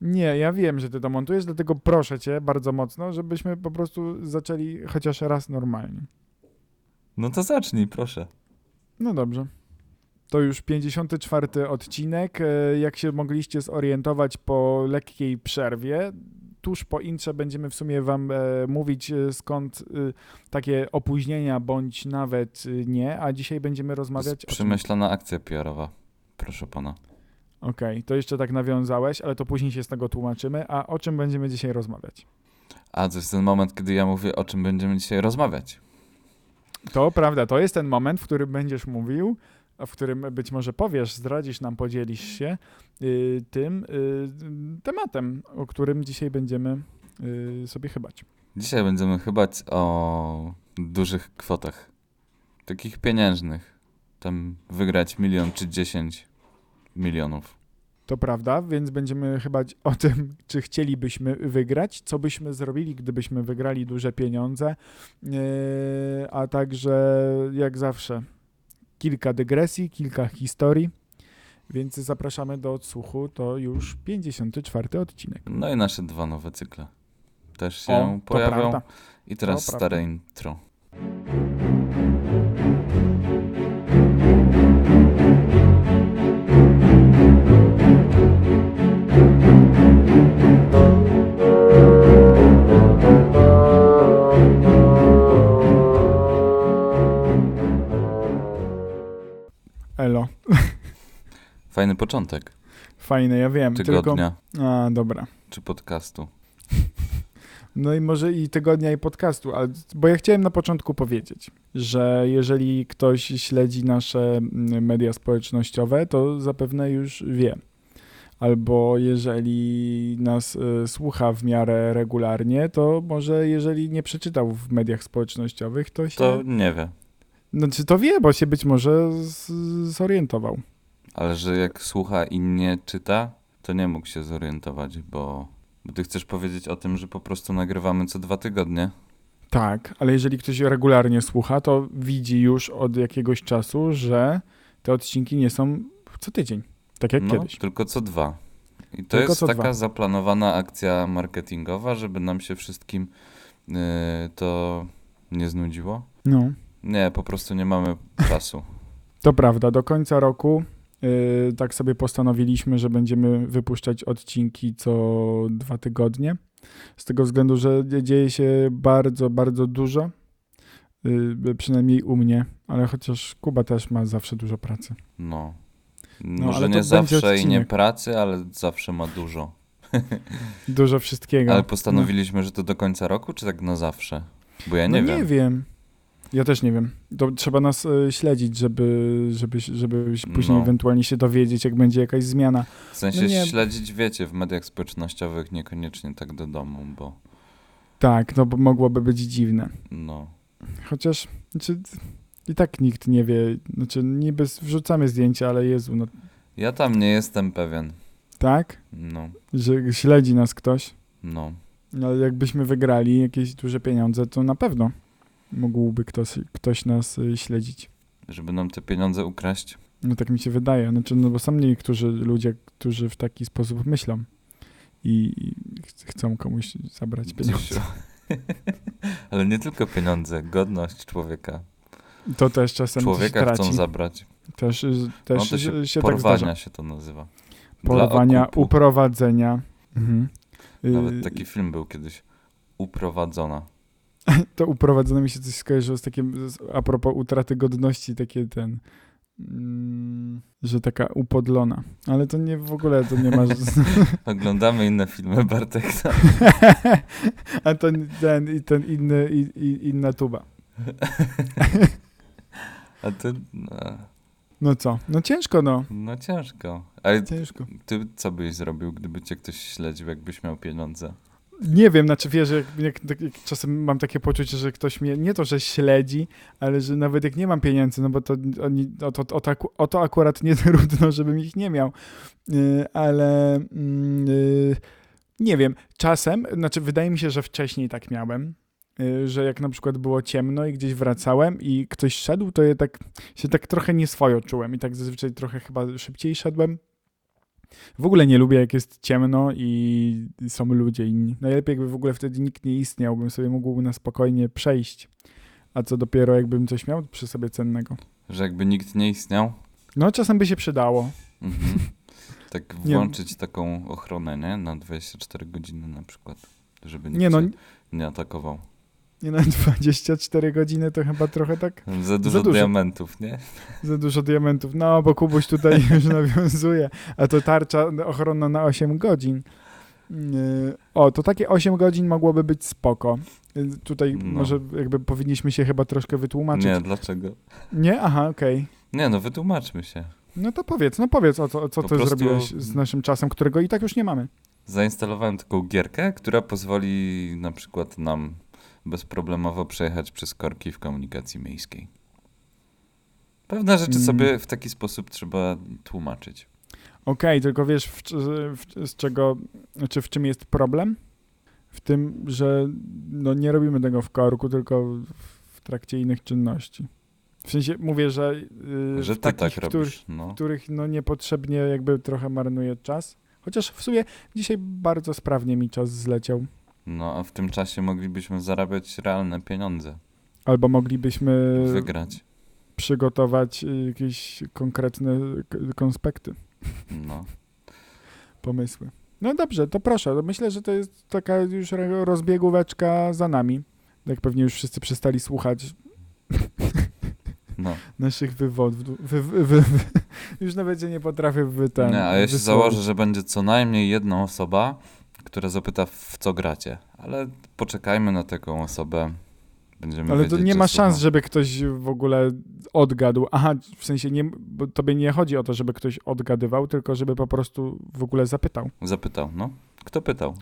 Nie, ja wiem, że ty to montujesz, dlatego proszę cię bardzo mocno, żebyśmy po prostu zaczęli chociaż raz normalnie. No to zacznij, proszę. No dobrze. To już 54 odcinek. E, Jak się mogliście zorientować po lekkiej przerwie, tuż po intrze będziemy w sumie wam e, mówić e, skąd e, takie opóźnienia bądź nawet e, nie, a dzisiaj będziemy To rozmawiać jest o czym? przemyślana akcja PR-owa. Proszę pana. Okej, to jeszcze tak nawiązałeś, ale to później się z tego tłumaczymy. A o czym będziemy dzisiaj rozmawiać? A to jest ten moment, kiedy ja mówię, o czym będziemy dzisiaj rozmawiać. To prawda, to jest ten moment, w którym będziesz mówił, a w którym być może powiesz, zdradzisz nam, podzielisz się y, tym y, tematem, o którym dzisiaj będziemy y, sobie chybać. Dzisiaj będziemy chybać o dużych kwotach. Takich pieniężnych. Tam wygrać milion czy dziesięć milionów. To prawda, więc będziemy chybać o tym, czy chcielibyśmy wygrać, co byśmy zrobili, gdybyśmy wygrali duże pieniądze, yy, a także jak zawsze kilka dygresji, kilka historii, więc zapraszamy do odsłuchu, to już 54 odcinek. No i nasze dwa nowe cykle. Też się O, pojawią. I teraz To stare prawda. intro. Fajny początek fajne, ja wiem, tygodnia tylko... A, dobra. czy podcastu. No i może i tygodnia i podcastu, ale, bo ja chciałem na początku powiedzieć, że jeżeli ktoś śledzi nasze mm, media społecznościowe, to zapewne już wie. Albo jeżeli nas y, słucha w miarę regularnie, to może jeżeli nie przeczytał w mediach społecznościowych, to się... To nie wie. Znaczy to wie, bo się być może z, zorientował. Ale że jak słucha i nie czyta, to nie mógł się zorientować, bo, bo ty chcesz powiedzieć o tym, że po prostu nagrywamy co dwa tygodnie. Tak, ale jeżeli ktoś regularnie słucha, to widzi już od jakiegoś czasu, że te odcinki nie są co tydzień, tak jak no, kiedyś. tylko co dwa. I to Tylko jest taka dwa. zaplanowana akcja marketingowa, żeby nam się wszystkim yy, to nie znudziło. No, Nie, po prostu nie mamy czasu. to prawda. Do końca roku tak sobie postanowiliśmy, że będziemy wypuszczać odcinki co dwa tygodnie. Z tego względu, że dzieje się bardzo, bardzo dużo. Yy, przynajmniej u mnie, ale chociaż Kuba też ma zawsze dużo pracy. No. No, Może nie zawsze i nie pracy, ale zawsze ma dużo. Dużo wszystkiego. Ale postanowiliśmy, że to do końca roku, czy tak na zawsze? Bo ja no nie nie wiem. Ja też nie wiem. To trzeba nas y, śledzić, żeby, żeby, żeby się później No. ewentualnie się dowiedzieć, jak będzie jakaś zmiana. W sensie No nie. śledzić, wiecie, w mediach społecznościowych niekoniecznie tak do domu, bo Tak, no bo mogłoby być dziwne. no. Chociaż znaczy, i tak nikt nie wie. Znaczy niby wrzucamy zdjęcia, ale Jezu, no Ja tam nie jestem pewien. tak, No, że śledzi nas ktoś. no. No, ale jakbyśmy wygrali jakieś duże pieniądze, to na pewno mógłby ktoś, ktoś nas y, śledzić. Żeby nam te pieniądze ukraść. No tak mi się wydaje. Znaczy, no bo są niektórzy ludzie, którzy w taki sposób myślą i, ch- chcą komuś zabrać pieniądze. Ale nie tylko pieniądze, godność człowieka. To też czasem Człowieka traci. chcą zabrać. Też, y, No też to się, się, tak porwania zdarza. się to nazywa. Porwania, uprowadzenia. Mhm. Y, Nawet taki film był kiedyś. Uprowadzona. To uprowadzone mi się coś skojarzyło z takim, a propos utraty godności, takie ten, mm, że taka upodlona. Ale to nie w ogóle, to nie ma... Oglądamy inne filmy Bartek. a to ten, i ten inny, i, i, inna tuba. A ty, no, No co? No ciężko, no. no ciężko. Ale Ciężko. ty co byś zrobił, gdyby cię ktoś śledził, jakbyś miał pieniądze? Nie wiem, znaczy wiesz, jak, jak, jak, czasem mam takie poczucie, że ktoś mnie nie to, że śledzi, ale że nawet jak nie mam pieniędzy, no bo to oni, o, to, o, to, aku- o to akurat nie trudno, żebym ich nie miał. Yy, ale yy, nie wiem, czasem, znaczy wydaje mi się, że wcześniej tak miałem, yy, że jak na przykład było ciemno i gdzieś wracałem i ktoś szedł, to ja tak się tak trochę nieswojo czułem i tak zazwyczaj trochę chyba szybciej szedłem. W ogóle nie lubię, jak jest ciemno i są ludzie inni. Najlepiej, jakby w ogóle wtedy nikt nie istniał, bym sobie mógł na spokojnie przejść. A co dopiero, jakbym coś miał przy sobie cennego. Że jakby nikt nie istniał. No, czasem by się przydało. Mhm. Tak Nie. włączyć taką ochronę, nie? Na 24 godziny na przykład. Żeby nikt Nie no, nie atakował. Nie na 24 godziny to chyba trochę tak Za dużo, dużo. diamentów, nie? za dużo diamentów. No, bo Kubuś tutaj już nawiązuje. A to tarcza ochronna na 8 godzin. Yy, O, to takie 8 godzin mogłoby być spoko. Yy, Tutaj No. może jakby powinniśmy się chyba troszkę wytłumaczyć. Nie, dlaczego? Nie? Aha, okej. Nie, no wytłumaczmy się. No to powiedz, no powiedz, o co, co Po ty prostu- zrobiłeś z naszym czasem, którego i tak już nie mamy. Zainstalowałem taką gierkę, która pozwoli na przykład nam bezproblemowo przejechać przez korki w komunikacji miejskiej. Pewne rzeczy Mm. sobie w taki sposób trzeba tłumaczyć. Okej, tylko wiesz, w, w, z czego, znaczy w czym jest problem? W tym, że no nie robimy tego w korku, tylko w trakcie innych czynności. W sensie mówię, że, yy, Że w takich, tak robisz. których, No. w których no niepotrzebnie jakby trochę marnuję czas. Chociaż w sumie dzisiaj bardzo sprawnie mi czas zleciał. No, a w tym czasie moglibyśmy zarabiać realne pieniądze. Albo moglibyśmy Wygrać. przygotować y, jakieś konkretne konspekty. No. pomysły. No dobrze, to proszę. to Myślę, że to jest taka już ro- rozbiegóweczka za nami. Jak pewnie już wszyscy przestali słuchać no. naszych wywodów. Wy, wy, wy. Już nawet nie potrafię wy ten, Nie, a ja się założę, że będzie co najmniej jedna osoba, która zapyta, w co gracie. Ale poczekajmy na taką osobę. Będziemy Ale to nie ma szans, słucha. żeby ktoś w ogóle odgadł. Aha, w sensie nie, bo tobie nie chodzi o to, żeby ktoś odgadywał, tylko żeby po prostu w ogóle zapytał. Zapytał, no. Kto pytał?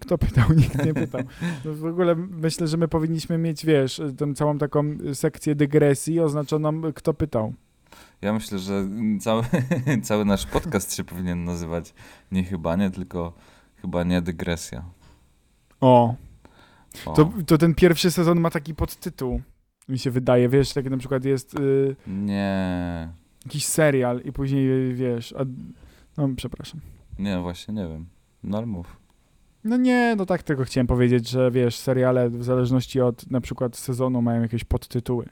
Kto pytał? Nikt nie pytał. No w ogóle myślę, że my powinniśmy mieć, wiesz, tę całą taką sekcję dygresji oznaczoną, kto pytał. Ja myślę, że cały, cały nasz podcast się powinien nazywać nie chyba nie, tylko chyba nie dygresja. O, O. to, to ten pierwszy sezon ma taki podtytuł, mi się wydaje, wiesz, taki na przykład jest y, Nie, jakiś serial i później, wiesz, a, no przepraszam. nie, właśnie nie wiem. No mów. No nie, no tak tego chciałem powiedzieć, że wiesz, seriale w zależności od na przykład sezonu mają jakieś podtytuły.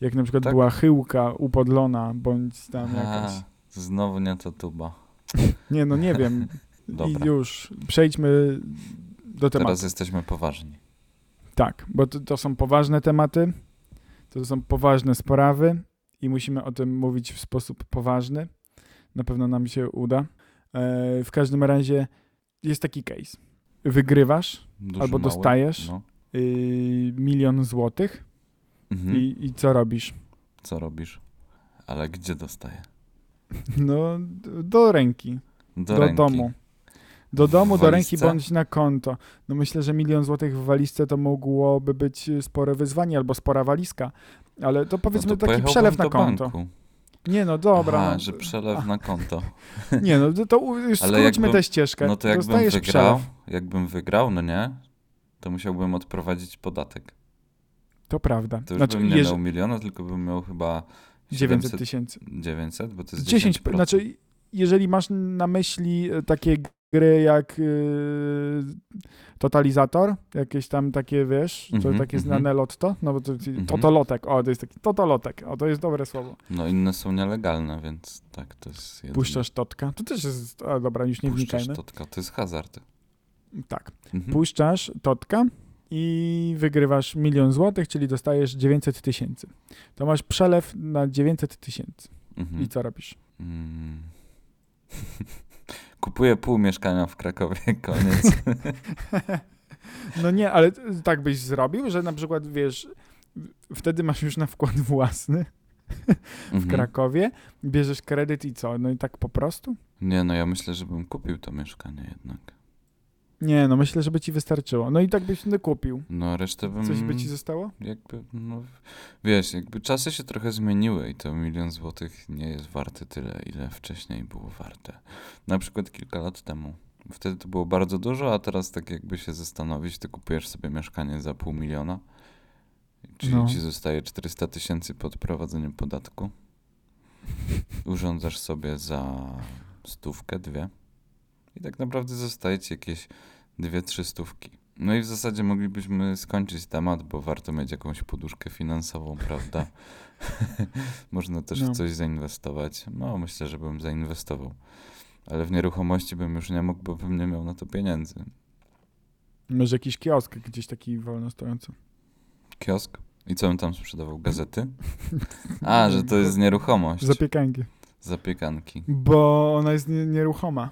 Jak na przykład Tak? była Chyłka, Upodlona, bądź tam jakaś. A, znowu nie to tuba. Nie, no nie wiem. I Dobra. już przejdźmy do tematu. Teraz jesteśmy poważni. Tak, bo to, to są poważne tematy, to są poważne sprawy i musimy o tym mówić w sposób poważny. Na pewno nam się uda. E, w każdym razie jest taki case. Wygrywasz Duży, albo mały? dostajesz No. y, milion złotych Mhm. i, i co robisz? Co robisz? Ale gdzie dostaję? No, do ręki, Do, do, ręki. domu. Do domu, do ręki bądź na konto. No myślę, że milion złotych w walizce to mogłoby być spore wyzwanie albo spora walizka. Ale to powiedzmy no to taki przelew na konto. Banku. Nie no, dobra. Aha, no, że przelew a, na konto. Nie no, to- to już Ale skróćmy jakbym- tę ścieżkę. No to jakbym Dostajesz wygrał, przelew. jakbym wygrał, no nie, to musiałbym odprowadzić podatek. To prawda. To już Znaczy, bym nie jeż- miał miliona, tylko bym miał chyba 900 700 tysięcy. 900, bo to jest 10, 10%. znaczy jeżeli masz na myśli e, takie gry jak yy, Totalizator, jakieś tam takie, wiesz, to Mhm, takie mhm. znane lotto, no bo to Mhm. Totolotek, o, to jest taki Totolotek, o, to jest dobre słowo. No inne są nielegalne, więc tak, to jest jedyne. Puszczasz totka, to też jest, a dobra, już nie Puszczasz wnikajmy. totka, to jest hazard. Tak, Mhm. puszczasz totka i wygrywasz milion złotych, czyli dostajesz 900 tysięcy. To masz przelew na 900 tysięcy. Mhm. I co robisz? Kupuję pół mieszkania w Krakowie, koniec. No nie, ale tak byś zrobił, że na przykład, wiesz, wtedy masz już na wkład własny w Mhm. Krakowie, bierzesz kredyt i co? No i tak po prostu? Nie, no ja myślę, że bym kupił to mieszkanie jednak. Nie, no myślę, że by ci wystarczyło. No i tak byś nie kupił. No resztę bym... Coś by ci zostało? Jakby, no, wiesz, jakby czasy się trochę zmieniły i to milion złotych nie jest warte tyle, ile wcześniej było warte. Na przykład kilka lat temu. Wtedy to było bardzo dużo, a teraz tak jakby się zastanowić, to kupujesz sobie mieszkanie za pół miliona, czyli No. ci zostaje 400 tysięcy po odprowadzeniu podatku. Urządzasz sobie za stówkę, dwie. I tak naprawdę zostaje ci jakieś dwie, trzy stówki. No i w zasadzie moglibyśmy skończyć temat, bo warto mieć jakąś poduszkę finansową, prawda? Można też No. w coś zainwestować. No, myślę, że bym zainwestował. Ale w nieruchomości bym już nie mógł, bo bym nie miał na to pieniędzy. Może jakiś kiosk gdzieś taki wolno stojący. Kiosk? I co bym tam sprzedawał? Gazety? A, że to jest nieruchomość. Zapiekanki. Zapiekanki. Bo ona jest nie, nieruchoma.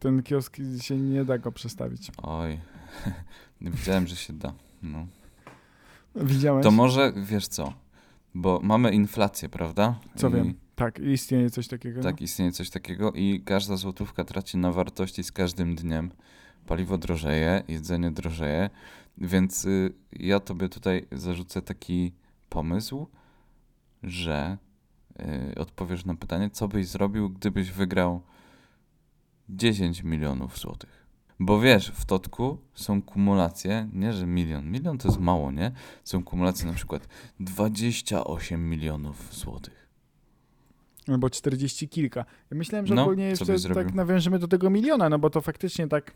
Ten kiosk się nie da go przestawić. Oj, widziałem, że się da. No. Widziałeś? To może, wiesz co, bo mamy inflację, prawda? Co I wiem. Tak, istnieje coś takiego. Tak, istnieje coś takiego i każda złotówka traci na wartości z każdym dniem. Paliwo drożeje, jedzenie drożeje, więc y, ja tobie tutaj zarzucę taki pomysł, że y, odpowiesz na pytanie, co byś zrobił, gdybyś wygrał 10 milionów złotych. Bo wiesz, w Totku są kumulacje, nie że milion, milion to jest mało, nie? Są kumulacje na przykład 28 milionów złotych. Albo 40 kilka. Ja myślałem, że No, ogólnie jeszcze zrobił? tak nawiążemy do tego miliona, no bo to faktycznie tak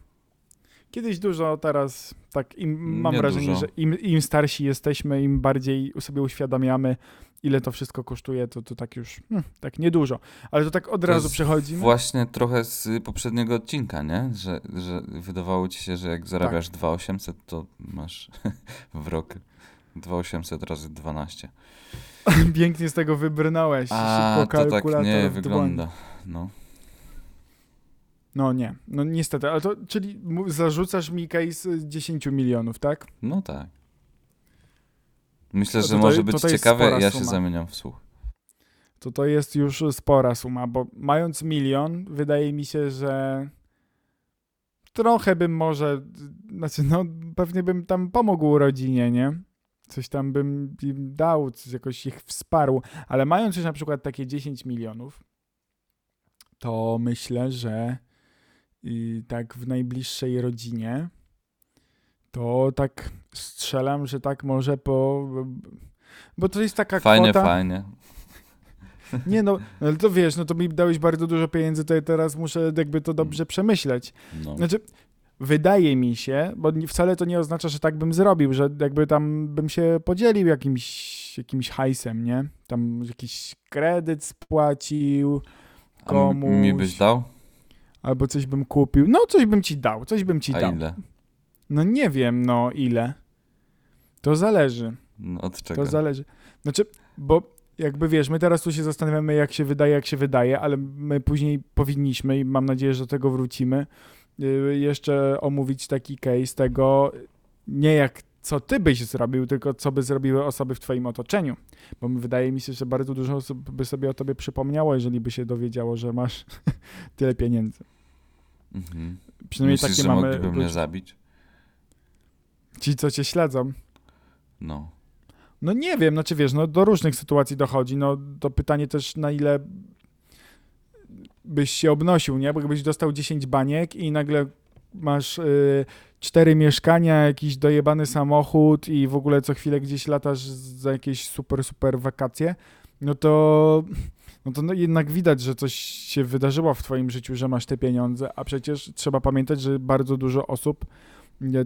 kiedyś dużo, teraz tak im, mam Nie wrażenie, dużo. że im, im starsi jesteśmy, im bardziej sobie uświadamiamy, ile to wszystko kosztuje, to, to tak już, hmm, tak niedużo. Ale to tak od To razu jest przechodzimy. Właśnie trochę z poprzedniego odcinka, nie? Że, że wydawało ci się, że jak zarabiasz Tak. 2800, to masz w rok 2800 razy 12. Pięknie z tego wybrnąłeś. A, Szybko to tak nie wygląda. No. No nie, no niestety, ale to, czyli zarzucasz mi case 10 milionów, tak? no tak. Myślę, że to- może być ciekawe, ja się zamieniam w słuch. To to jest już spora suma, bo mając milion, wydaje mi się, że trochę bym może, znaczy no pewnie bym tam pomógł rodzinie, nie? Coś tam bym im dał, coś jakoś ich wsparł, ale mając już na przykład takie 10 milionów, to myślę, że tak w najbliższej rodzinie, to tak strzelam, że tak może po... Bo to jest taka Fajnie, kwota... fajnie. Nie no, ale to wiesz, no to mi dałeś bardzo dużo pieniędzy, to ja teraz muszę jakby to dobrze przemyśleć. No. Znaczy, wydaje mi się, bo wcale to nie oznacza, że tak bym zrobił, że jakby tam bym się podzielił jakimś, jakimś hajsem, nie? Tam jakiś kredyt spłacił, A m- mi komuś. byś dał? albo coś bym kupił. No, coś bym ci dał, coś bym ci A dał. ile? No nie wiem, no ile. To zależy. No, od czego? To zależy. Znaczy, bo jakby wiesz, my teraz tu się zastanawiamy, jak się wydaje, jak się wydaje, ale my później powinniśmy i mam nadzieję, że do tego wrócimy, yy, jeszcze omówić taki case tego, nie jak co ty byś zrobił, tylko co by zrobiły osoby w twoim otoczeniu. Bo wydaje mi się, że bardzo dużo osób by sobie o tobie przypomniało, jeżeli by się dowiedziało, że masz tyle pieniędzy. Mhm. Przynajmniej Myślisz, takie że mamy mogliby mnie zabić? Ci, co cię śledzą. No. No nie wiem, znaczy wiesz, no do różnych sytuacji dochodzi, no to pytanie też na ile byś się obnosił, nie? Bo jakbyś dostał 10 baniek i nagle masz y, cztery mieszkania, jakiś dojebany samochód i w ogóle co chwilę gdzieś latasz za jakieś super, super wakacje, no to no to no jednak widać, że coś się wydarzyło w twoim życiu, że masz te pieniądze, a przecież trzeba pamiętać, że bardzo dużo osób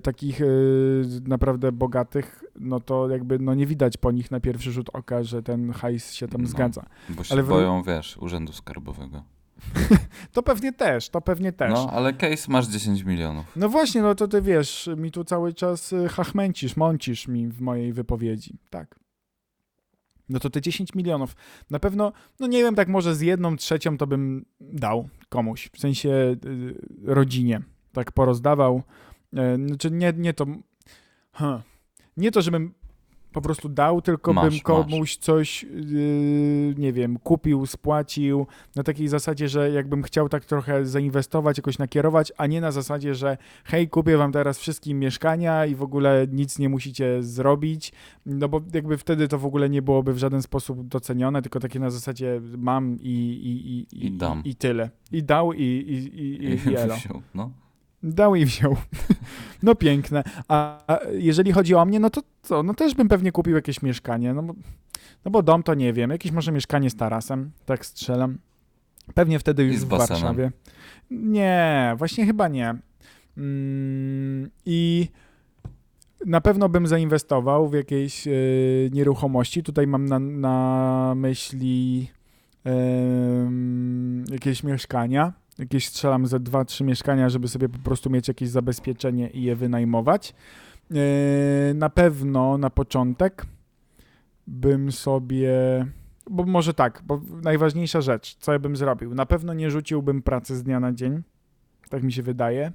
takich y, naprawdę bogatych, no to jakby no nie widać po nich na pierwszy rzut oka, że ten hajs się tam No. zgadza. Bo się Ale boją, wiesz, urzędu skarbowego. To pewnie też, to pewnie też. No, No. ale case masz 10 milionów. właśnie, no to ty wiesz, mi tu cały czas y, chachmęcisz, mącisz mi w mojej wypowiedzi, tak. No to te 10 milionów. Na pewno, no nie wiem, tak może z jedną trzecią to bym dał komuś, w sensie y, rodzinie, tak porozdawał. Y, Znaczy nie, nie to, huh. nie to, żebym po prostu dał, tylko Masz, bym komuś coś, yy, nie wiem, kupił, spłacił, na takiej zasadzie, że jakbym chciał tak trochę zainwestować, jakoś nakierować, a nie na zasadzie, że hej, kupię wam teraz wszystkim mieszkania i w ogóle nic nie musicie zrobić, no bo jakby wtedy to w ogóle nie byłoby w żaden sposób docenione, tylko takie na zasadzie mam i, i, i, I dam. i, i tyle. I dał i, i, i, i, i elo. wziął, no. Dał i wziął. No piękne. A jeżeli chodzi o mnie, no to co? No też bym pewnie kupił jakieś mieszkanie. No bo, no bo dom to nie wiem. Jakieś może mieszkanie z tarasem, tak strzelam. Pewnie wtedy już w. Warszawie. Nie, właśnie chyba nie. Mm, I na pewno bym zainwestował w jakieś y, nieruchomości. Tutaj mam na, na myśli jakieś mieszkania. Jakieś strzelam ze dwa, trzy mieszkania, żeby sobie po prostu mieć jakieś zabezpieczenie i je wynajmować. Y, na pewno na początek bym sobie. Bo może tak, bo najważniejsza rzecz, co ja bym zrobił. Na pewno nie rzuciłbym pracy z dnia na dzień. Tak mi się wydaje.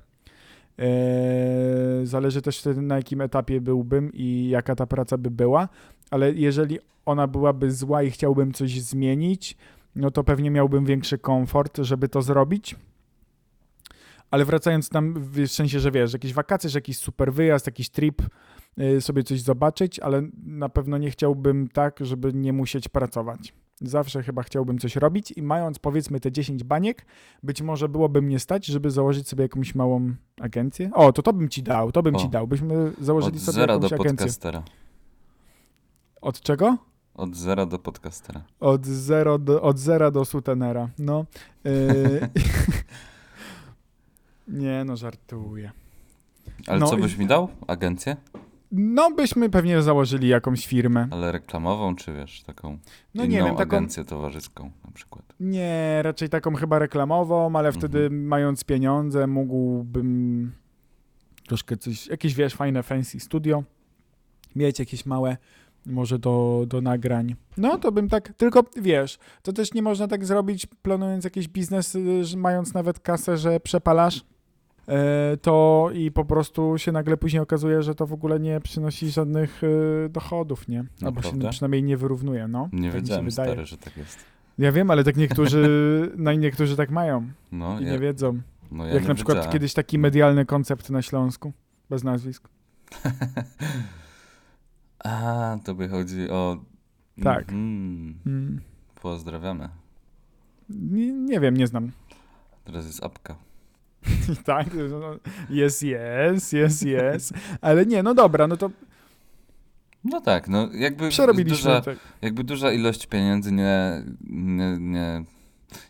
Eee, zależy też wtedy na jakim etapie byłbym i jaka ta praca by była, ale jeżeli ona byłaby zła i chciałbym coś zmienić, no to pewnie miałbym większy komfort, żeby to zrobić. Ale wracając tam, w sensie, że wiesz, jakieś wakacje, że jakiś super wyjazd, jakiś trip, y, sobie coś zobaczyć, ale na pewno nie chciałbym tak, żeby nie musieć pracować. Zawsze chyba chciałbym coś robić i mając powiedzmy te 10 baniek, być może byłoby mnie stać, żeby założyć sobie jakąś małą agencję. O, to to bym ci dał, to bym O. ci dał. Byśmy założyli sobie zera jakąś do agencję. podcastera. Od czego? Od zera do podcastera. Od zero do, od zera do sutenera. No. Yy... nie, no żartuję. Ale No co i- byś mi dał? Agencję? No, byśmy pewnie założyli jakąś firmę. Ale reklamową, czy wiesz, taką No inną nie wiem, taką, agencję towarzyską na przykład? Nie, raczej taką chyba reklamową, ale wtedy Mhm. mając pieniądze mógłbym troszkę coś, jakieś wiesz, fajne fancy studio, mieć jakieś małe, może do, do nagrań. No to bym tak, tylko wiesz, to też nie można tak zrobić planując jakiś biznes, y, mając nawet kasę, że przepalasz e, to i po prostu się nagle później okazuje, że to w ogóle nie przynosi żadnych y, dochodów, nie? Albo się Naprawdę? przynajmniej nie wyrównuje, no. Nie tak się wiedziałem, wydaje. stary, że tak jest. Ja wiem, ale tak niektórzy, no i niektórzy tak mają No, i ja, nie wiedzą. no ja Jak nie na przykład wiedziałem. kiedyś taki medialny koncept na Śląsku, bez nazwisk. A, tobie chodzi o... Tak. Mhm. Mm. Pozdrawiamy. Nie, nie wiem, nie znam. Teraz jest apka. tak, no, jest, jest, jest, jest. Ale nie, no dobra, no to No tak, no jakby duża, tak. jakby duża ilość pieniędzy nie, nie, nie,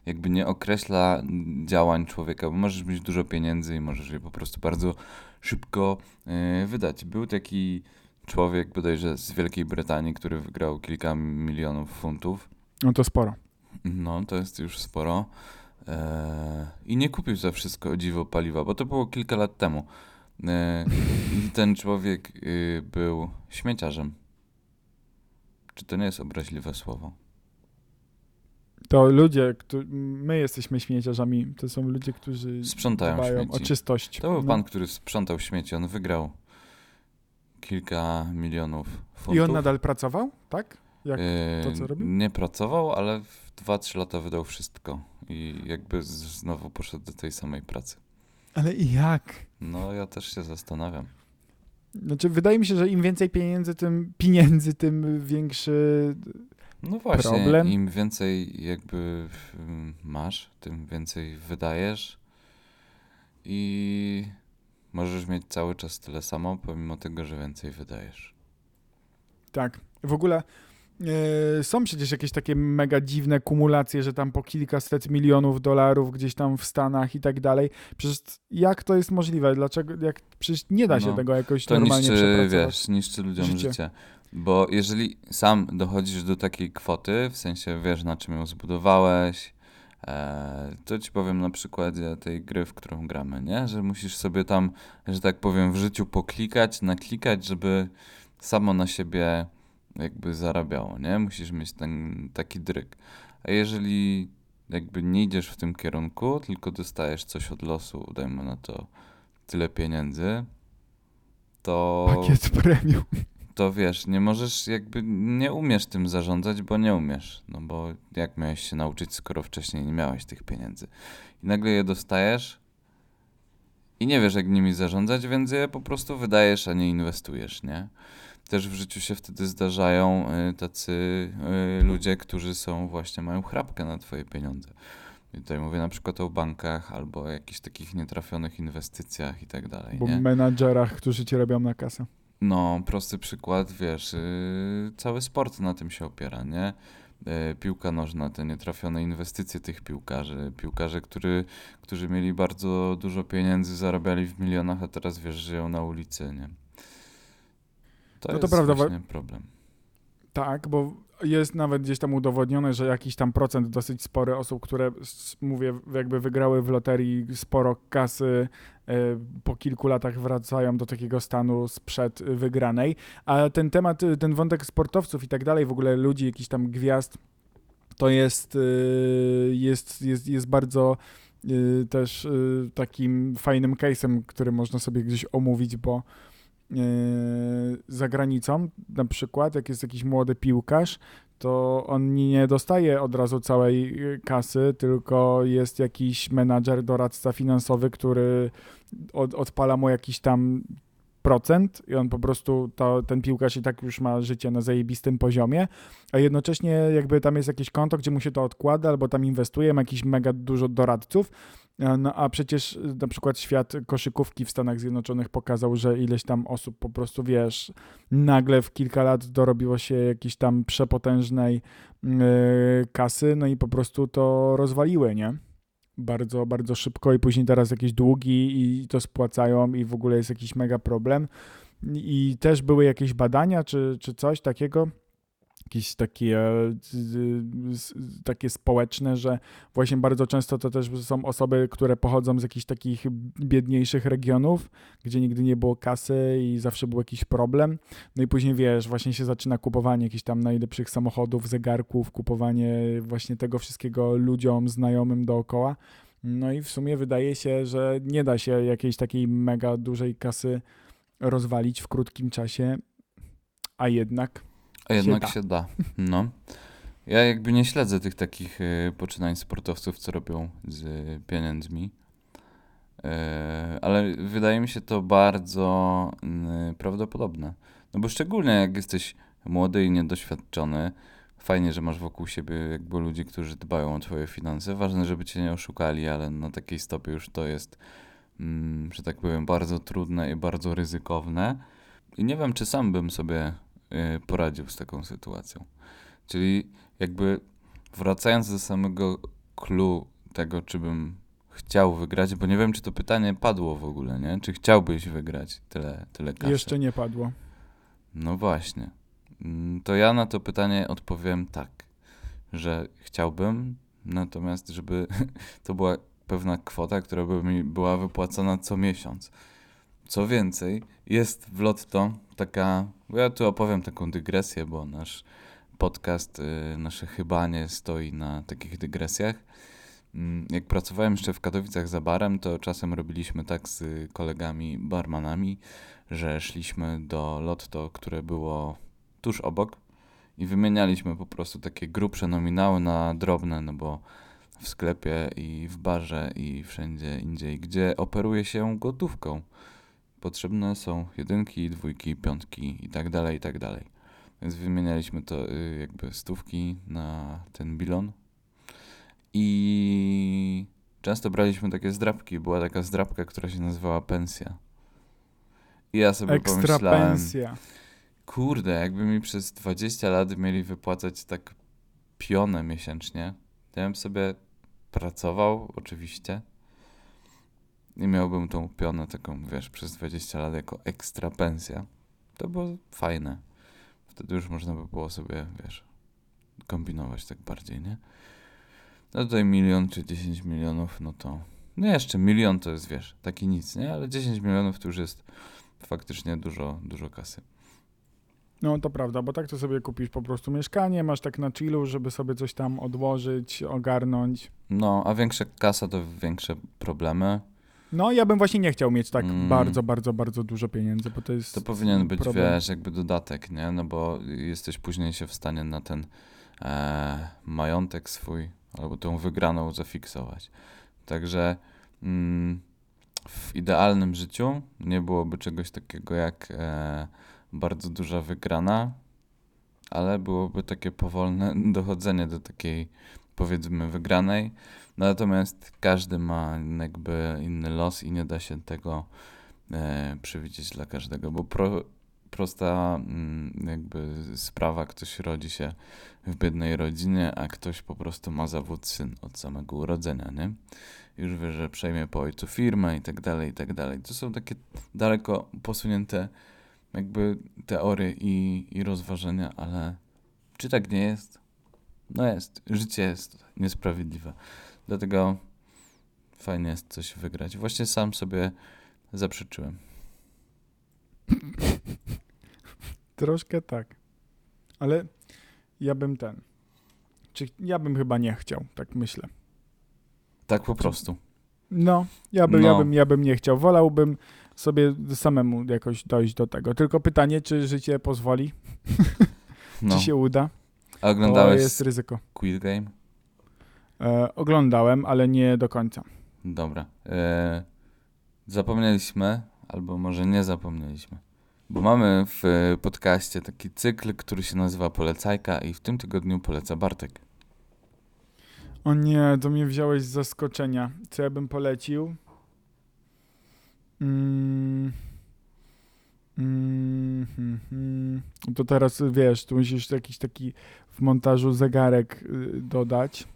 jakby nie określa działań człowieka, bo możesz mieć dużo pieniędzy i możesz je po prostu bardzo szybko yy, wydać. Był taki człowiek bodajże z Wielkiej Brytanii, który wygrał kilka milionów funtów. No to sporo. No, to jest już sporo. Eee, I nie kupił za wszystko o dziwo paliwa, bo to było kilka lat temu. Eee, I ten człowiek y, był śmieciarzem. Czy to nie jest obraźliwe słowo? To ludzie, którzy, my jesteśmy śmieciarzami, to są ludzie, którzy Sprzątają dbają o śmieci. czystość. To był No. pan, który sprzątał śmieci. On wygrał kilka milionów funtów. I on nadal pracował, tak? Jak to, co robił? Nie pracował, ale w 2-3 lata wydał wszystko. I jakby znowu poszedł do tej samej pracy. Ale i jak? No, ja też się zastanawiam. Znaczy, wydaje mi się, że im więcej pieniędzy, tym pieniędzy, tym większy. No właśnie, problem. im więcej jakby masz, tym więcej wydajesz i możesz mieć cały czas tyle samo, pomimo tego, że więcej wydajesz. Tak. W ogóle e, są przecież jakieś takie mega dziwne kumulacje, że tam po kilkaset milionów dolarów gdzieś tam w Stanach i tak dalej. Przecież jak to jest możliwe? Dlaczego? Jak, przecież nie da się No, tego jakoś To normalnie niszczy, przepracować. wiesz, niszczy ludziom Życie. życie. Bo jeżeli sam dochodzisz do takiej kwoty, w sensie wiesz na czym ją zbudowałeś, to ci powiem na przykładzie tej gry, w którą gramy, nie? Że musisz sobie tam, że tak powiem, w życiu poklikać, naklikać, żeby samo na siebie jakby zarabiało, nie? Musisz mieć ten taki dryg. A jeżeli jakby nie idziesz w tym kierunku, tylko dostajesz coś od losu, dajmy na to tyle pieniędzy, to Pakiet premium. To wiesz, nie możesz jakby, nie umiesz tym zarządzać, bo nie umiesz. No bo jak miałeś się nauczyć, skoro wcześniej nie miałeś tych pieniędzy. I nagle je dostajesz i nie wiesz, jak nimi zarządzać, więc je po prostu wydajesz, a nie inwestujesz, nie? Też w życiu się wtedy zdarzają y, tacy y, ludzie, którzy są właśnie, mają chrapkę na twoje pieniądze. I tutaj mówię na przykład o bankach albo o jakichś takich nietrafionych inwestycjach i tak dalej, Bo nie? menadżerach, którzy ci robią na kasę. No, prosty przykład, wiesz, yy, cały sport na tym się opiera, nie? e, piłka nożna, te nietrafione inwestycje tych piłkarzy, piłkarze, który, którzy mieli bardzo dużo pieniędzy, zarabiali w milionach, a teraz wiesz, żyją na ulicy, nie? To No to jest prawda, właśnie problem. Tak, bo jest nawet gdzieś tam udowodnione, że jakiś tam procent dosyć spory osób, które mówię, jakby wygrały w loterii sporo kasy, e, po kilku latach wracają do takiego stanu sprzed wygranej. A ten temat, y, ten wątek sportowców i tak dalej, w ogóle ludzi, jakichś tam gwiazd, to jest, y, jest, jest, jest bardzo y, też takim fajnym case'em, który można sobie gdzieś omówić, bo za granicą, na przykład, jak jest jakiś młody piłkarz, to on nie dostaje od razu całej y, kasy, tylko jest jakiś menadżer, doradca finansowy, który od, odpala mu jakiś tam procent i on po prostu, to, ten piłkarz i tak już ma życie na zajebistym poziomie, a jednocześnie jakby tam jest jakieś konto, gdzie mu się to odkłada, albo tam inwestuje, ma jakiś mega dużo doradców, E, no a przecież y, na przykład świat koszykówki w Stanach Zjednoczonych pokazał, że ileś tam osób po prostu, wiesz, nagle w kilka lat dorobiło się jakiejś tam przepotężnej yy, kasy, no i po prostu to rozwaliły, nie? Bardzo, bardzo szybko i później teraz jakieś długi i to spłacają i w ogóle jest jakiś mega problem. I też były jakieś badania czy, czy coś takiego, jakieś takie, e, takie społeczne, że właśnie bardzo często to też są osoby, które pochodzą z jakichś takich biedniejszych regionów, gdzie nigdy nie było kasy i zawsze był jakiś problem. No i później wiesz, właśnie się zaczyna kupowanie jakichś tam najlepszych samochodów, zegarków, kupowanie właśnie tego wszystkiego ludziom, znajomym dookoła. No i w sumie wydaje się, że nie da się jakiejś takiej mega dużej kasy rozwalić w krótkim czasie, a jednak A jednak da. się da. No. Ja jakby nie śledzę tych takich y, poczynań sportowców, co robią z pieniędzmi. E, ale wydaje mi się to bardzo y, prawdopodobne. No bo szczególnie jak jesteś młody i niedoświadczony, fajnie, że masz wokół siebie jakby ludzi, którzy dbają o twoje finanse. Ważne, żeby cię nie oszukali, ale na takiej stopie już to jest, mm, że tak powiem, bardzo trudne i bardzo ryzykowne. I nie wiem, czy sam bym sobie y, poradził z taką sytuacją. Czyli jakby wracając do samego clue tego, czy bym chciał wygrać, bo nie wiem, czy to pytanie padło w ogóle, nie? Czy chciałbyś wygrać tyle, tyle kasy? jeszcze nie padło. No właśnie. Mm, To ja na to pytanie odpowiem tak, że chciałbym, natomiast żeby to była pewna kwota, która by mi była wypłacana co miesiąc. Co więcej, jest w Lotto taka, ja tu opowiem taką dygresję, bo nasz podcast, y, nasze chybanie stoi na takich dygresjach. Mm, Jak pracowałem jeszcze w Katowicach za barem, to czasem robiliśmy tak z kolegami barmanami, że szliśmy do Lotto, które było tuż obok i wymienialiśmy po prostu takie grubsze nominały na drobne, no bo w sklepie i w barze i wszędzie indziej, gdzie operuje się gotówką. Potrzebne są jedynki, dwójki, piątki i tak dalej, i tak dalej. Więc wymienialiśmy to y, jakby stówki na ten bilon. I często braliśmy takie zdrabki. Była taka zdrabka, która się nazywała pensja. I ja sobie Ekstra pomyślałem, pensja. kurde, jakby mi przez 20 lat mieli wypłacać tak pionę miesięcznie, to ja bym sobie pracował, oczywiście, i miałbym tą pionę taką, wiesz, przez 20 lat jako ekstra pensja. To było fajne. Wtedy już można by było sobie, wiesz, kombinować tak bardziej, nie? No tutaj milion czy 10 milionów, no to... No jeszcze milion to jest, wiesz, taki nic, nie? Ale 10 milionów to już jest faktycznie dużo, dużo kasy. No to prawda, bo tak to sobie kupisz po prostu mieszkanie, masz tak na chillu, żeby sobie coś tam odłożyć, ogarnąć. No, a większa kasa to większe problemy. No ja bym właśnie nie chciał mieć tak Mm. bardzo, bardzo, bardzo dużo pieniędzy, bo to jest To powinien być, problem. wiesz, jakby dodatek, nie? No bo jesteś później się w stanie na ten e, majątek swój albo tą wygraną zafiksować. Także mm, w idealnym życiu nie byłoby czegoś takiego jak e, bardzo duża wygrana, ale byłoby takie powolne dochodzenie do takiej powiedzmy wygranej. Natomiast każdy ma jakby inny los i nie da się tego e, przewidzieć dla każdego, bo pro, prosta mm, jakby sprawa, ktoś rodzi się w biednej rodzinie, a ktoś po prostu ma zawód syn od samego urodzenia, nie? Już wie, że przejmie po ojcu firmę i tak dalej, i tak dalej. To są takie daleko posunięte jakby teorie i, i rozważania, ale czy tak nie jest? No jest. Życie jest niesprawiedliwe. Dlatego fajnie jest coś wygrać. Właśnie sam sobie zaprzeczyłem. Troszkę tak. Ale ja bym ten. Czy ja bym chyba nie chciał, tak myślę. Tak po prostu. No, ja bym, ja No. bym, ja bym nie chciał. Wolałbym sobie samemu jakoś dojść do tego. Tylko pytanie, czy życie pozwoli, No. czy się uda. A To oglądałeś jest ryzyko. Squid Game? E, oglądałem, ale nie do końca. Dobra. E, zapomnieliśmy, albo może nie zapomnieliśmy. Bo mamy w podcaście taki cykl, który się nazywa Polecajka i w tym tygodniu poleca Bartek. O nie, to mnie wziąłeś z zaskoczenia. Co ja bym polecił? Mm. Mm, hmm, hmm. To teraz wiesz, tu musisz jakiś taki w montażu zegarek y, dodać.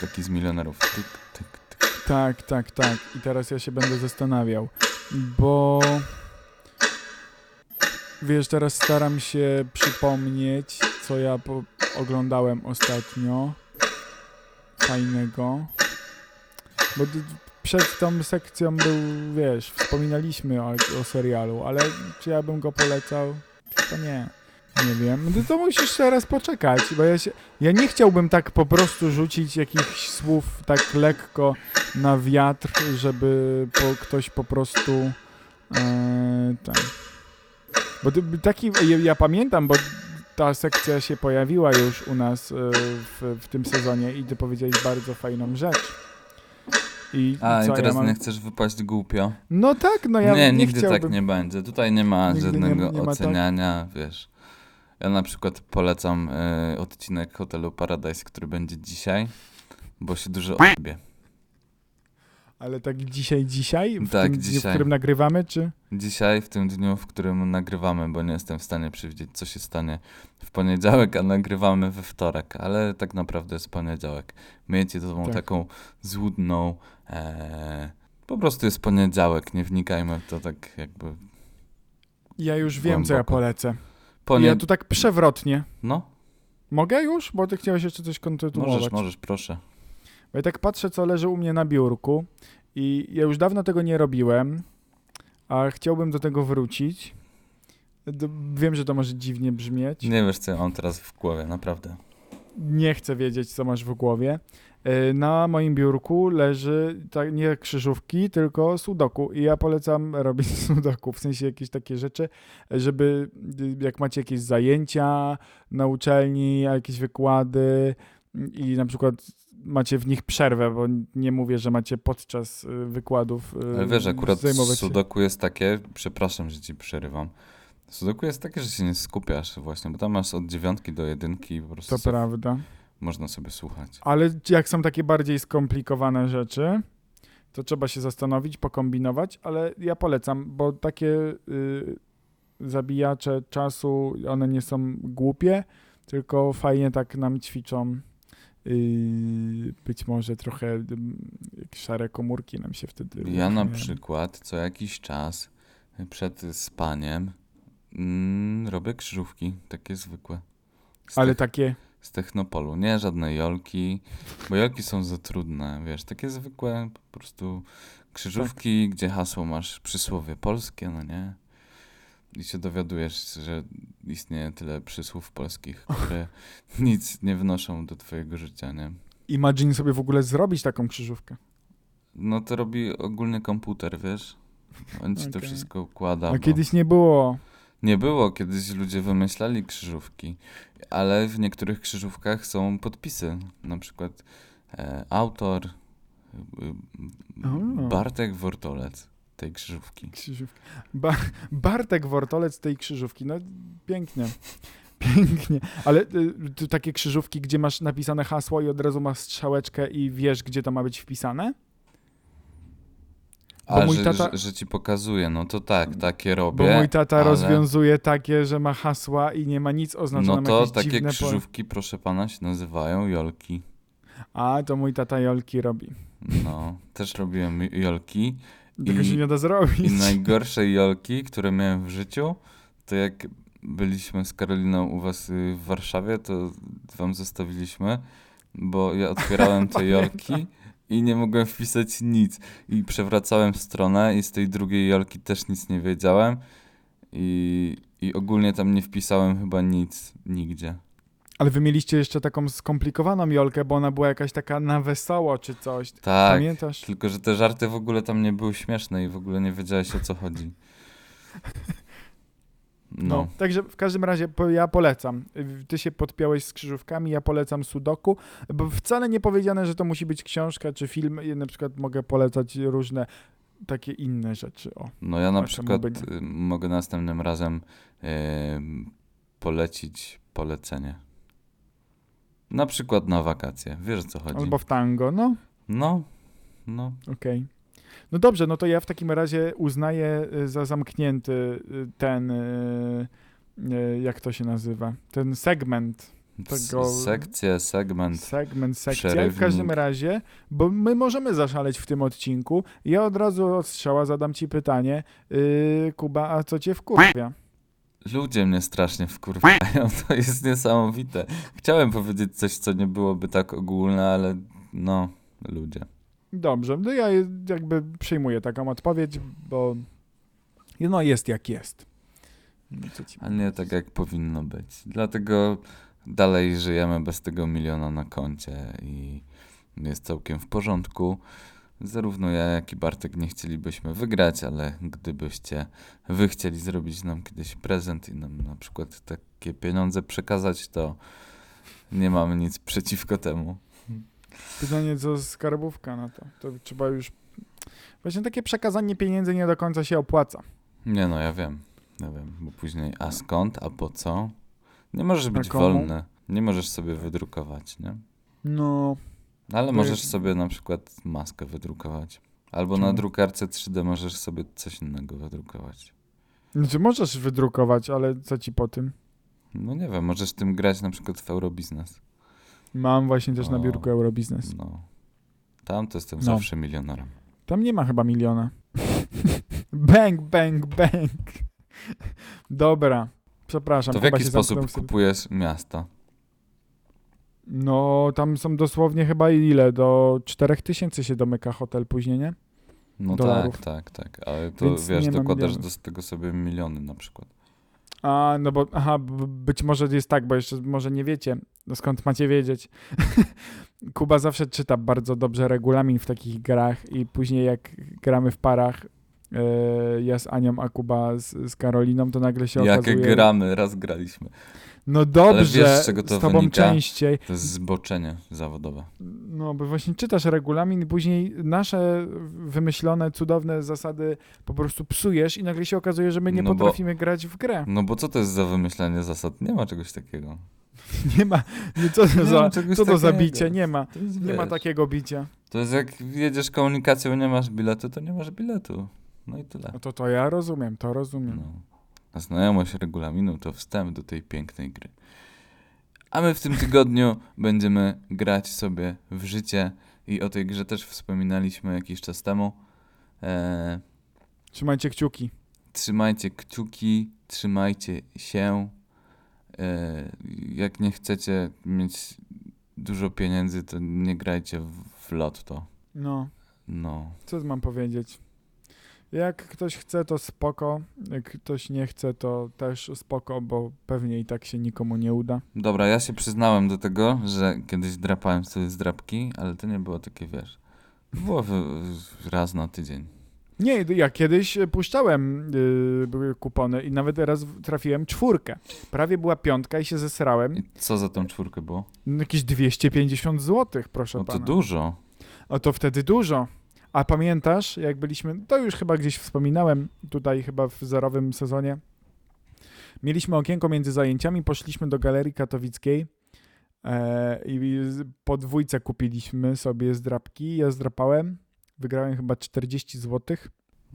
Taki z milionerów. Tyk, tyk, tyk. Tak, tak, tak. I teraz ja się będę zastanawiał, bo wiesz, teraz staram się przypomnieć, co ja oglądałem ostatnio fajnego. Bo przed tą sekcją był, wiesz, wspominaliśmy o, o serialu, ale czy ja bym go polecał? Chyba nie. Nie wiem. No to musisz teraz poczekać, bo ja się, ja nie chciałbym tak po prostu rzucić jakichś słów tak lekko na wiatr, żeby po, ktoś po prostu e, ten. Bo taki, ja, ja pamiętam, bo ta sekcja się pojawiła już u nas e, w, w tym sezonie i ty powiedziałeś bardzo fajną rzecz. I A, co, i teraz ja mam... nie chcesz wypaść głupio? No tak, no ja nie, nie, nigdy chciałbym. tak nie będzie. Tutaj nie ma Nigdy nie- żadnego nie ma tak? oceniania, wiesz. Ja na przykład polecam e, odcinek Hotelu Paradise, który będzie dzisiaj, bo się dużo odbie. Ale tak dzisiaj, dzisiaj? W Tak, tym dniu, w dzisiaj. którym nagrywamy, czy? Dzisiaj, w tym dniu, w którym nagrywamy, bo nie jestem w stanie przewidzieć, co się stanie w poniedziałek, a nagrywamy we wtorek, ale tak naprawdę jest poniedziałek. Miejcie tą Tak. taką złudną, e, po prostu jest poniedziałek, nie wnikajmy w to tak jakby Ja już wiem, co ja Głęboko. polecę. Ponie... Ja tu tak przewrotnie. No, Mogę już? Bo ty chciałeś jeszcze coś kontynuować. możesz, możesz, proszę. Bo ja tak patrzę, co leży u mnie na biurku i ja już dawno tego nie robiłem, a chciałbym do tego wrócić. Wiem, że to może dziwnie brzmieć. Nie wiesz, co mam teraz w głowie, naprawdę. Nie chcę wiedzieć, co masz w głowie. E, Na moim biurku leży tak, nie krzyżówki, tylko sudoku. I ja polecam robić sudoku, w sensie jakieś takie rzeczy, żeby y, jak macie jakieś zajęcia na uczelni, jakieś wykłady i na przykład macie w nich przerwę, bo nie mówię, że macie podczas y, wykładów y, Ale wiesz, akurat zajmować się. sudoku jest takie, przepraszam, że ci przerywam. Sudoku jest takie, że się nie skupiasz właśnie, bo tam masz od dziewiątki do jedynki po prostu To prawda. Można sobie słuchać. Ale jak są takie bardziej skomplikowane rzeczy, to trzeba się zastanowić, pokombinować, ale ja polecam, bo takie y, zabijacze czasu, one nie są głupie, tylko fajnie tak nam ćwiczą. y, być może trochę y, jakieś szare komórki nam się wtedy. Ja na przykład co jakiś czas przed spaniem mm, robię krzyżówki, takie zwykłe. Z, Ale Ale takie. Z Technopolu, nie żadne jolki, bo jolki są za trudne, wiesz, takie zwykłe po prostu krzyżówki, Tak. gdzie hasło masz przysłowie polskie, no nie? I się dowiadujesz, że istnieje tyle przysłów polskich, które nic nie wnoszą do twojego życia, nie? Imagine sobie w ogóle zrobić taką krzyżówkę. No to robi ogólnie komputer, wiesz? On ci to Okej. wszystko układa. A bo- kiedyś nie było. Nie było, kiedyś ludzie wymyślali krzyżówki, ale w niektórych krzyżówkach są podpisy. Na przykład e, autor O. Bartek Wortolec tej krzyżówki. Krzyżówka. Ba Bartek Wortolec tej krzyżówki. No pięknie. Pięknie. Ale y, takie krzyżówki, gdzie masz napisane hasło i od razu masz strzałeczkę i wiesz, gdzie to ma być wpisane? A, mój że, tata- że, że ci pokazuje, no to tak, takie Bo robię. mój tata ale... rozwiązuje takie, że ma hasła i nie ma nic oznaczone. No to takie dziwne po- krzyżówki, proszę pana, się nazywają jolki. A, to mój tata Jolki robi. No, też robiłem jolki. Tego się nie da zrobić. I najgorsze jolki, które miałem w życiu, to jak byliśmy z Karoliną u was y, w Warszawie, to wam zostawiliśmy, bo ja otwierałem te jolki i nie mogłem wpisać nic. I przewracałem stronę i z tej drugiej jolki też nic nie wiedziałem. I, I ogólnie tam nie wpisałem chyba nic nigdzie. Ale wy mieliście jeszcze taką skomplikowaną Jolkę, bo ona była jakaś taka na wesoło czy coś. Tak, Pamiętasz? tylko że te żarty w ogóle tam nie były śmieszne i w ogóle nie wiedziałeś o co chodzi. No. No. Także w każdym razie ja polecam. Ty się podpiąłeś z krzyżówkami, ja polecam Sudoku, bo wcale nie powiedziane, że to musi być książka czy film. Ja na przykład mogę polecać różne takie inne rzeczy. O. No ja na przykład y, mogę następnym razem em, polecić polecenie. Na przykład na wakacje. Wiesz o co chodzi? Albo w tango, no No, no. okej. No dobrze, no to ja w takim razie uznaję y, za zamknięty y, ten, y, jak to się nazywa, ten segment. Tego- Sekcje, segment. Segment, sekcja. W Przerywnik. każdym razie, bo my możemy zaszaleć w tym odcinku. Ja od razu od strzała zadam ci pytanie. Yy, Kuba, a co cię wkurwia? Ludzie mnie strasznie wkurwają. To jest niesamowite. Chciałem powiedzieć coś, co nie byłoby tak ogólne, ale no, ludzie. Dobrze, no ja jakby przyjmuję taką odpowiedź, bo no jest jak jest. No A nie tak, jak powinno być. Dlatego dalej żyjemy bez tego miliona na koncie i jest całkiem w porządku. Zarówno ja, jak i Bartek nie chcielibyśmy wygrać, ale gdybyście wy chcieli zrobić nam kiedyś prezent i nam na przykład takie pieniądze przekazać, to nie mamy nic przeciwko temu. Pytanie, co skarbówka na to? To trzeba już... Właśnie takie przekazanie pieniędzy nie do końca się opłaca. Nie no, ja wiem. Ja wiem, bo później, a skąd, a po co? Nie możesz być wolny. Nie możesz sobie wydrukować, nie? No, Ale To możesz jest- sobie na przykład maskę wydrukować. Albo na Czemu? drukarce 3D możesz sobie coś innego wydrukować. znaczy możesz wydrukować, ale co ci po tym? No nie wiem, możesz tym grać na przykład w Eurobiznes. Mam właśnie też na O. biurku Eurobiznes. No. Tam to jestem No. zawsze milionerem. Tam nie ma chyba miliona. bang, bang, bang. Dobra, przepraszam. To w jaki sposób kupujesz miasta? No, tam są dosłownie chyba ile? Do 4000 się domyka hotel później, nie? No Dolarów. tak, tak, tak. Ale to Więc wiesz, dokładasz do tego sobie miliony na przykład. A, no bo, aha, być może jest tak, bo jeszcze może nie wiecie, no skąd macie wiedzieć. Kuba zawsze czyta bardzo dobrze regulamin w takich grach i później jak gramy w parach, e, ja z Anią, a Kuba z, z Karoliną, to nagle się Jak okazuje... gramy, raz graliśmy. No dobrze, wiesz, z czego to z tobą wynika? częściej. To jest zboczenie zawodowe. No, bo właśnie czytasz regulamin i później nasze wymyślone, cudowne zasady po prostu psujesz i nagle się okazuje, że my nie No bo- potrafimy grać w grę. No bo co to jest za wymyślanie zasad? Nie ma czegoś takiego. Nie ma, nie, co to Nie za, co to za takiego. bicie? Nie ma. To jest, Nie ma takiego bicia. To jest jak jedziesz komunikacją, nie masz biletu, to nie masz biletu. No i tyle. No to to ja rozumiem, to rozumiem. No. A znajomość regulaminu to wstęp do tej pięknej gry. A my w tym tygodniu będziemy grać sobie w życie i o tej grze też wspominaliśmy jakiś czas temu. Eee, Trzymajcie kciuki. trzymajcie kciuki, trzymajcie się. Eee, jak nie chcecie mieć dużo pieniędzy, to nie grajcie w, w lotto. No, No. co mam powiedzieć? Jak ktoś chce, to spoko. Jak ktoś nie chce, to też spoko, bo pewnie i tak się nikomu nie uda. Dobra, ja się przyznałem do tego, że kiedyś drapałem sobie z drapki, ale to nie było takie, wiesz, było raz na tydzień. Nie, ja kiedyś puszczałem yy, były kupony i nawet raz trafiłem czwórkę. Prawie była piątka i się zesrałem. I co za tą czwórkę było? No, Jakieś 250 zł, proszę No to pana. dużo. O to wtedy dużo. A pamiętasz, jak byliśmy, to już chyba gdzieś wspominałem, tutaj chyba w zerowym sezonie. Mieliśmy okienko między zajęciami, poszliśmy do Galerii Katowickiej e, i po dwójce kupiliśmy sobie zdrapki. Ja zdrapałem, wygrałem chyba 40 zł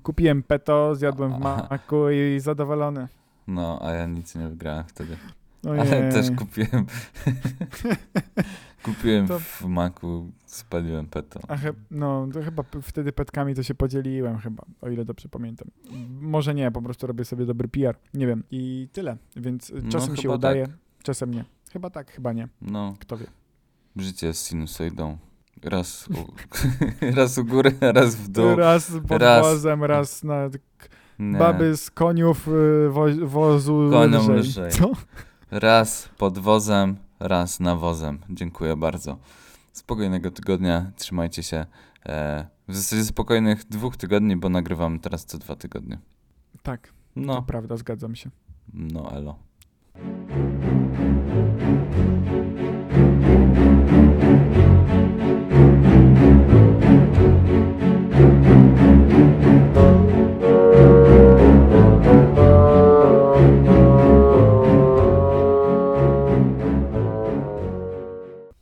Kupiłem peto, zjadłem w maku i zadowolony. No, a ja nic nie wygrałem wtedy. Ojej. Ale też kupiłem. kupiłem To- w maku, spaliłem peto. A he, no, to chyba wtedy petkami to się podzieliłem chyba, o ile dobrze pamiętam. Może nie, po prostu robię sobie dobry PR, nie wiem. I tyle, więc No, czasem się chyba udaje, tak. czasem nie. Chyba tak, chyba nie, No, kto wie. życie z sinusoidą. Raz u, raz u góry, raz w dół. Raz pod raz- wozem, raz na Nie. baby z koniów y, wo, wozu Koniom lżej. lżej. Co? Raz pod wozem, raz nawozem. Dziękuję bardzo. Spokojnego tygodnia, trzymajcie się. E, w zasadzie spokojnych dwóch tygodni, bo nagrywam teraz co dwa tygodnie. Tak, to No, prawda, zgadzam się. no elo.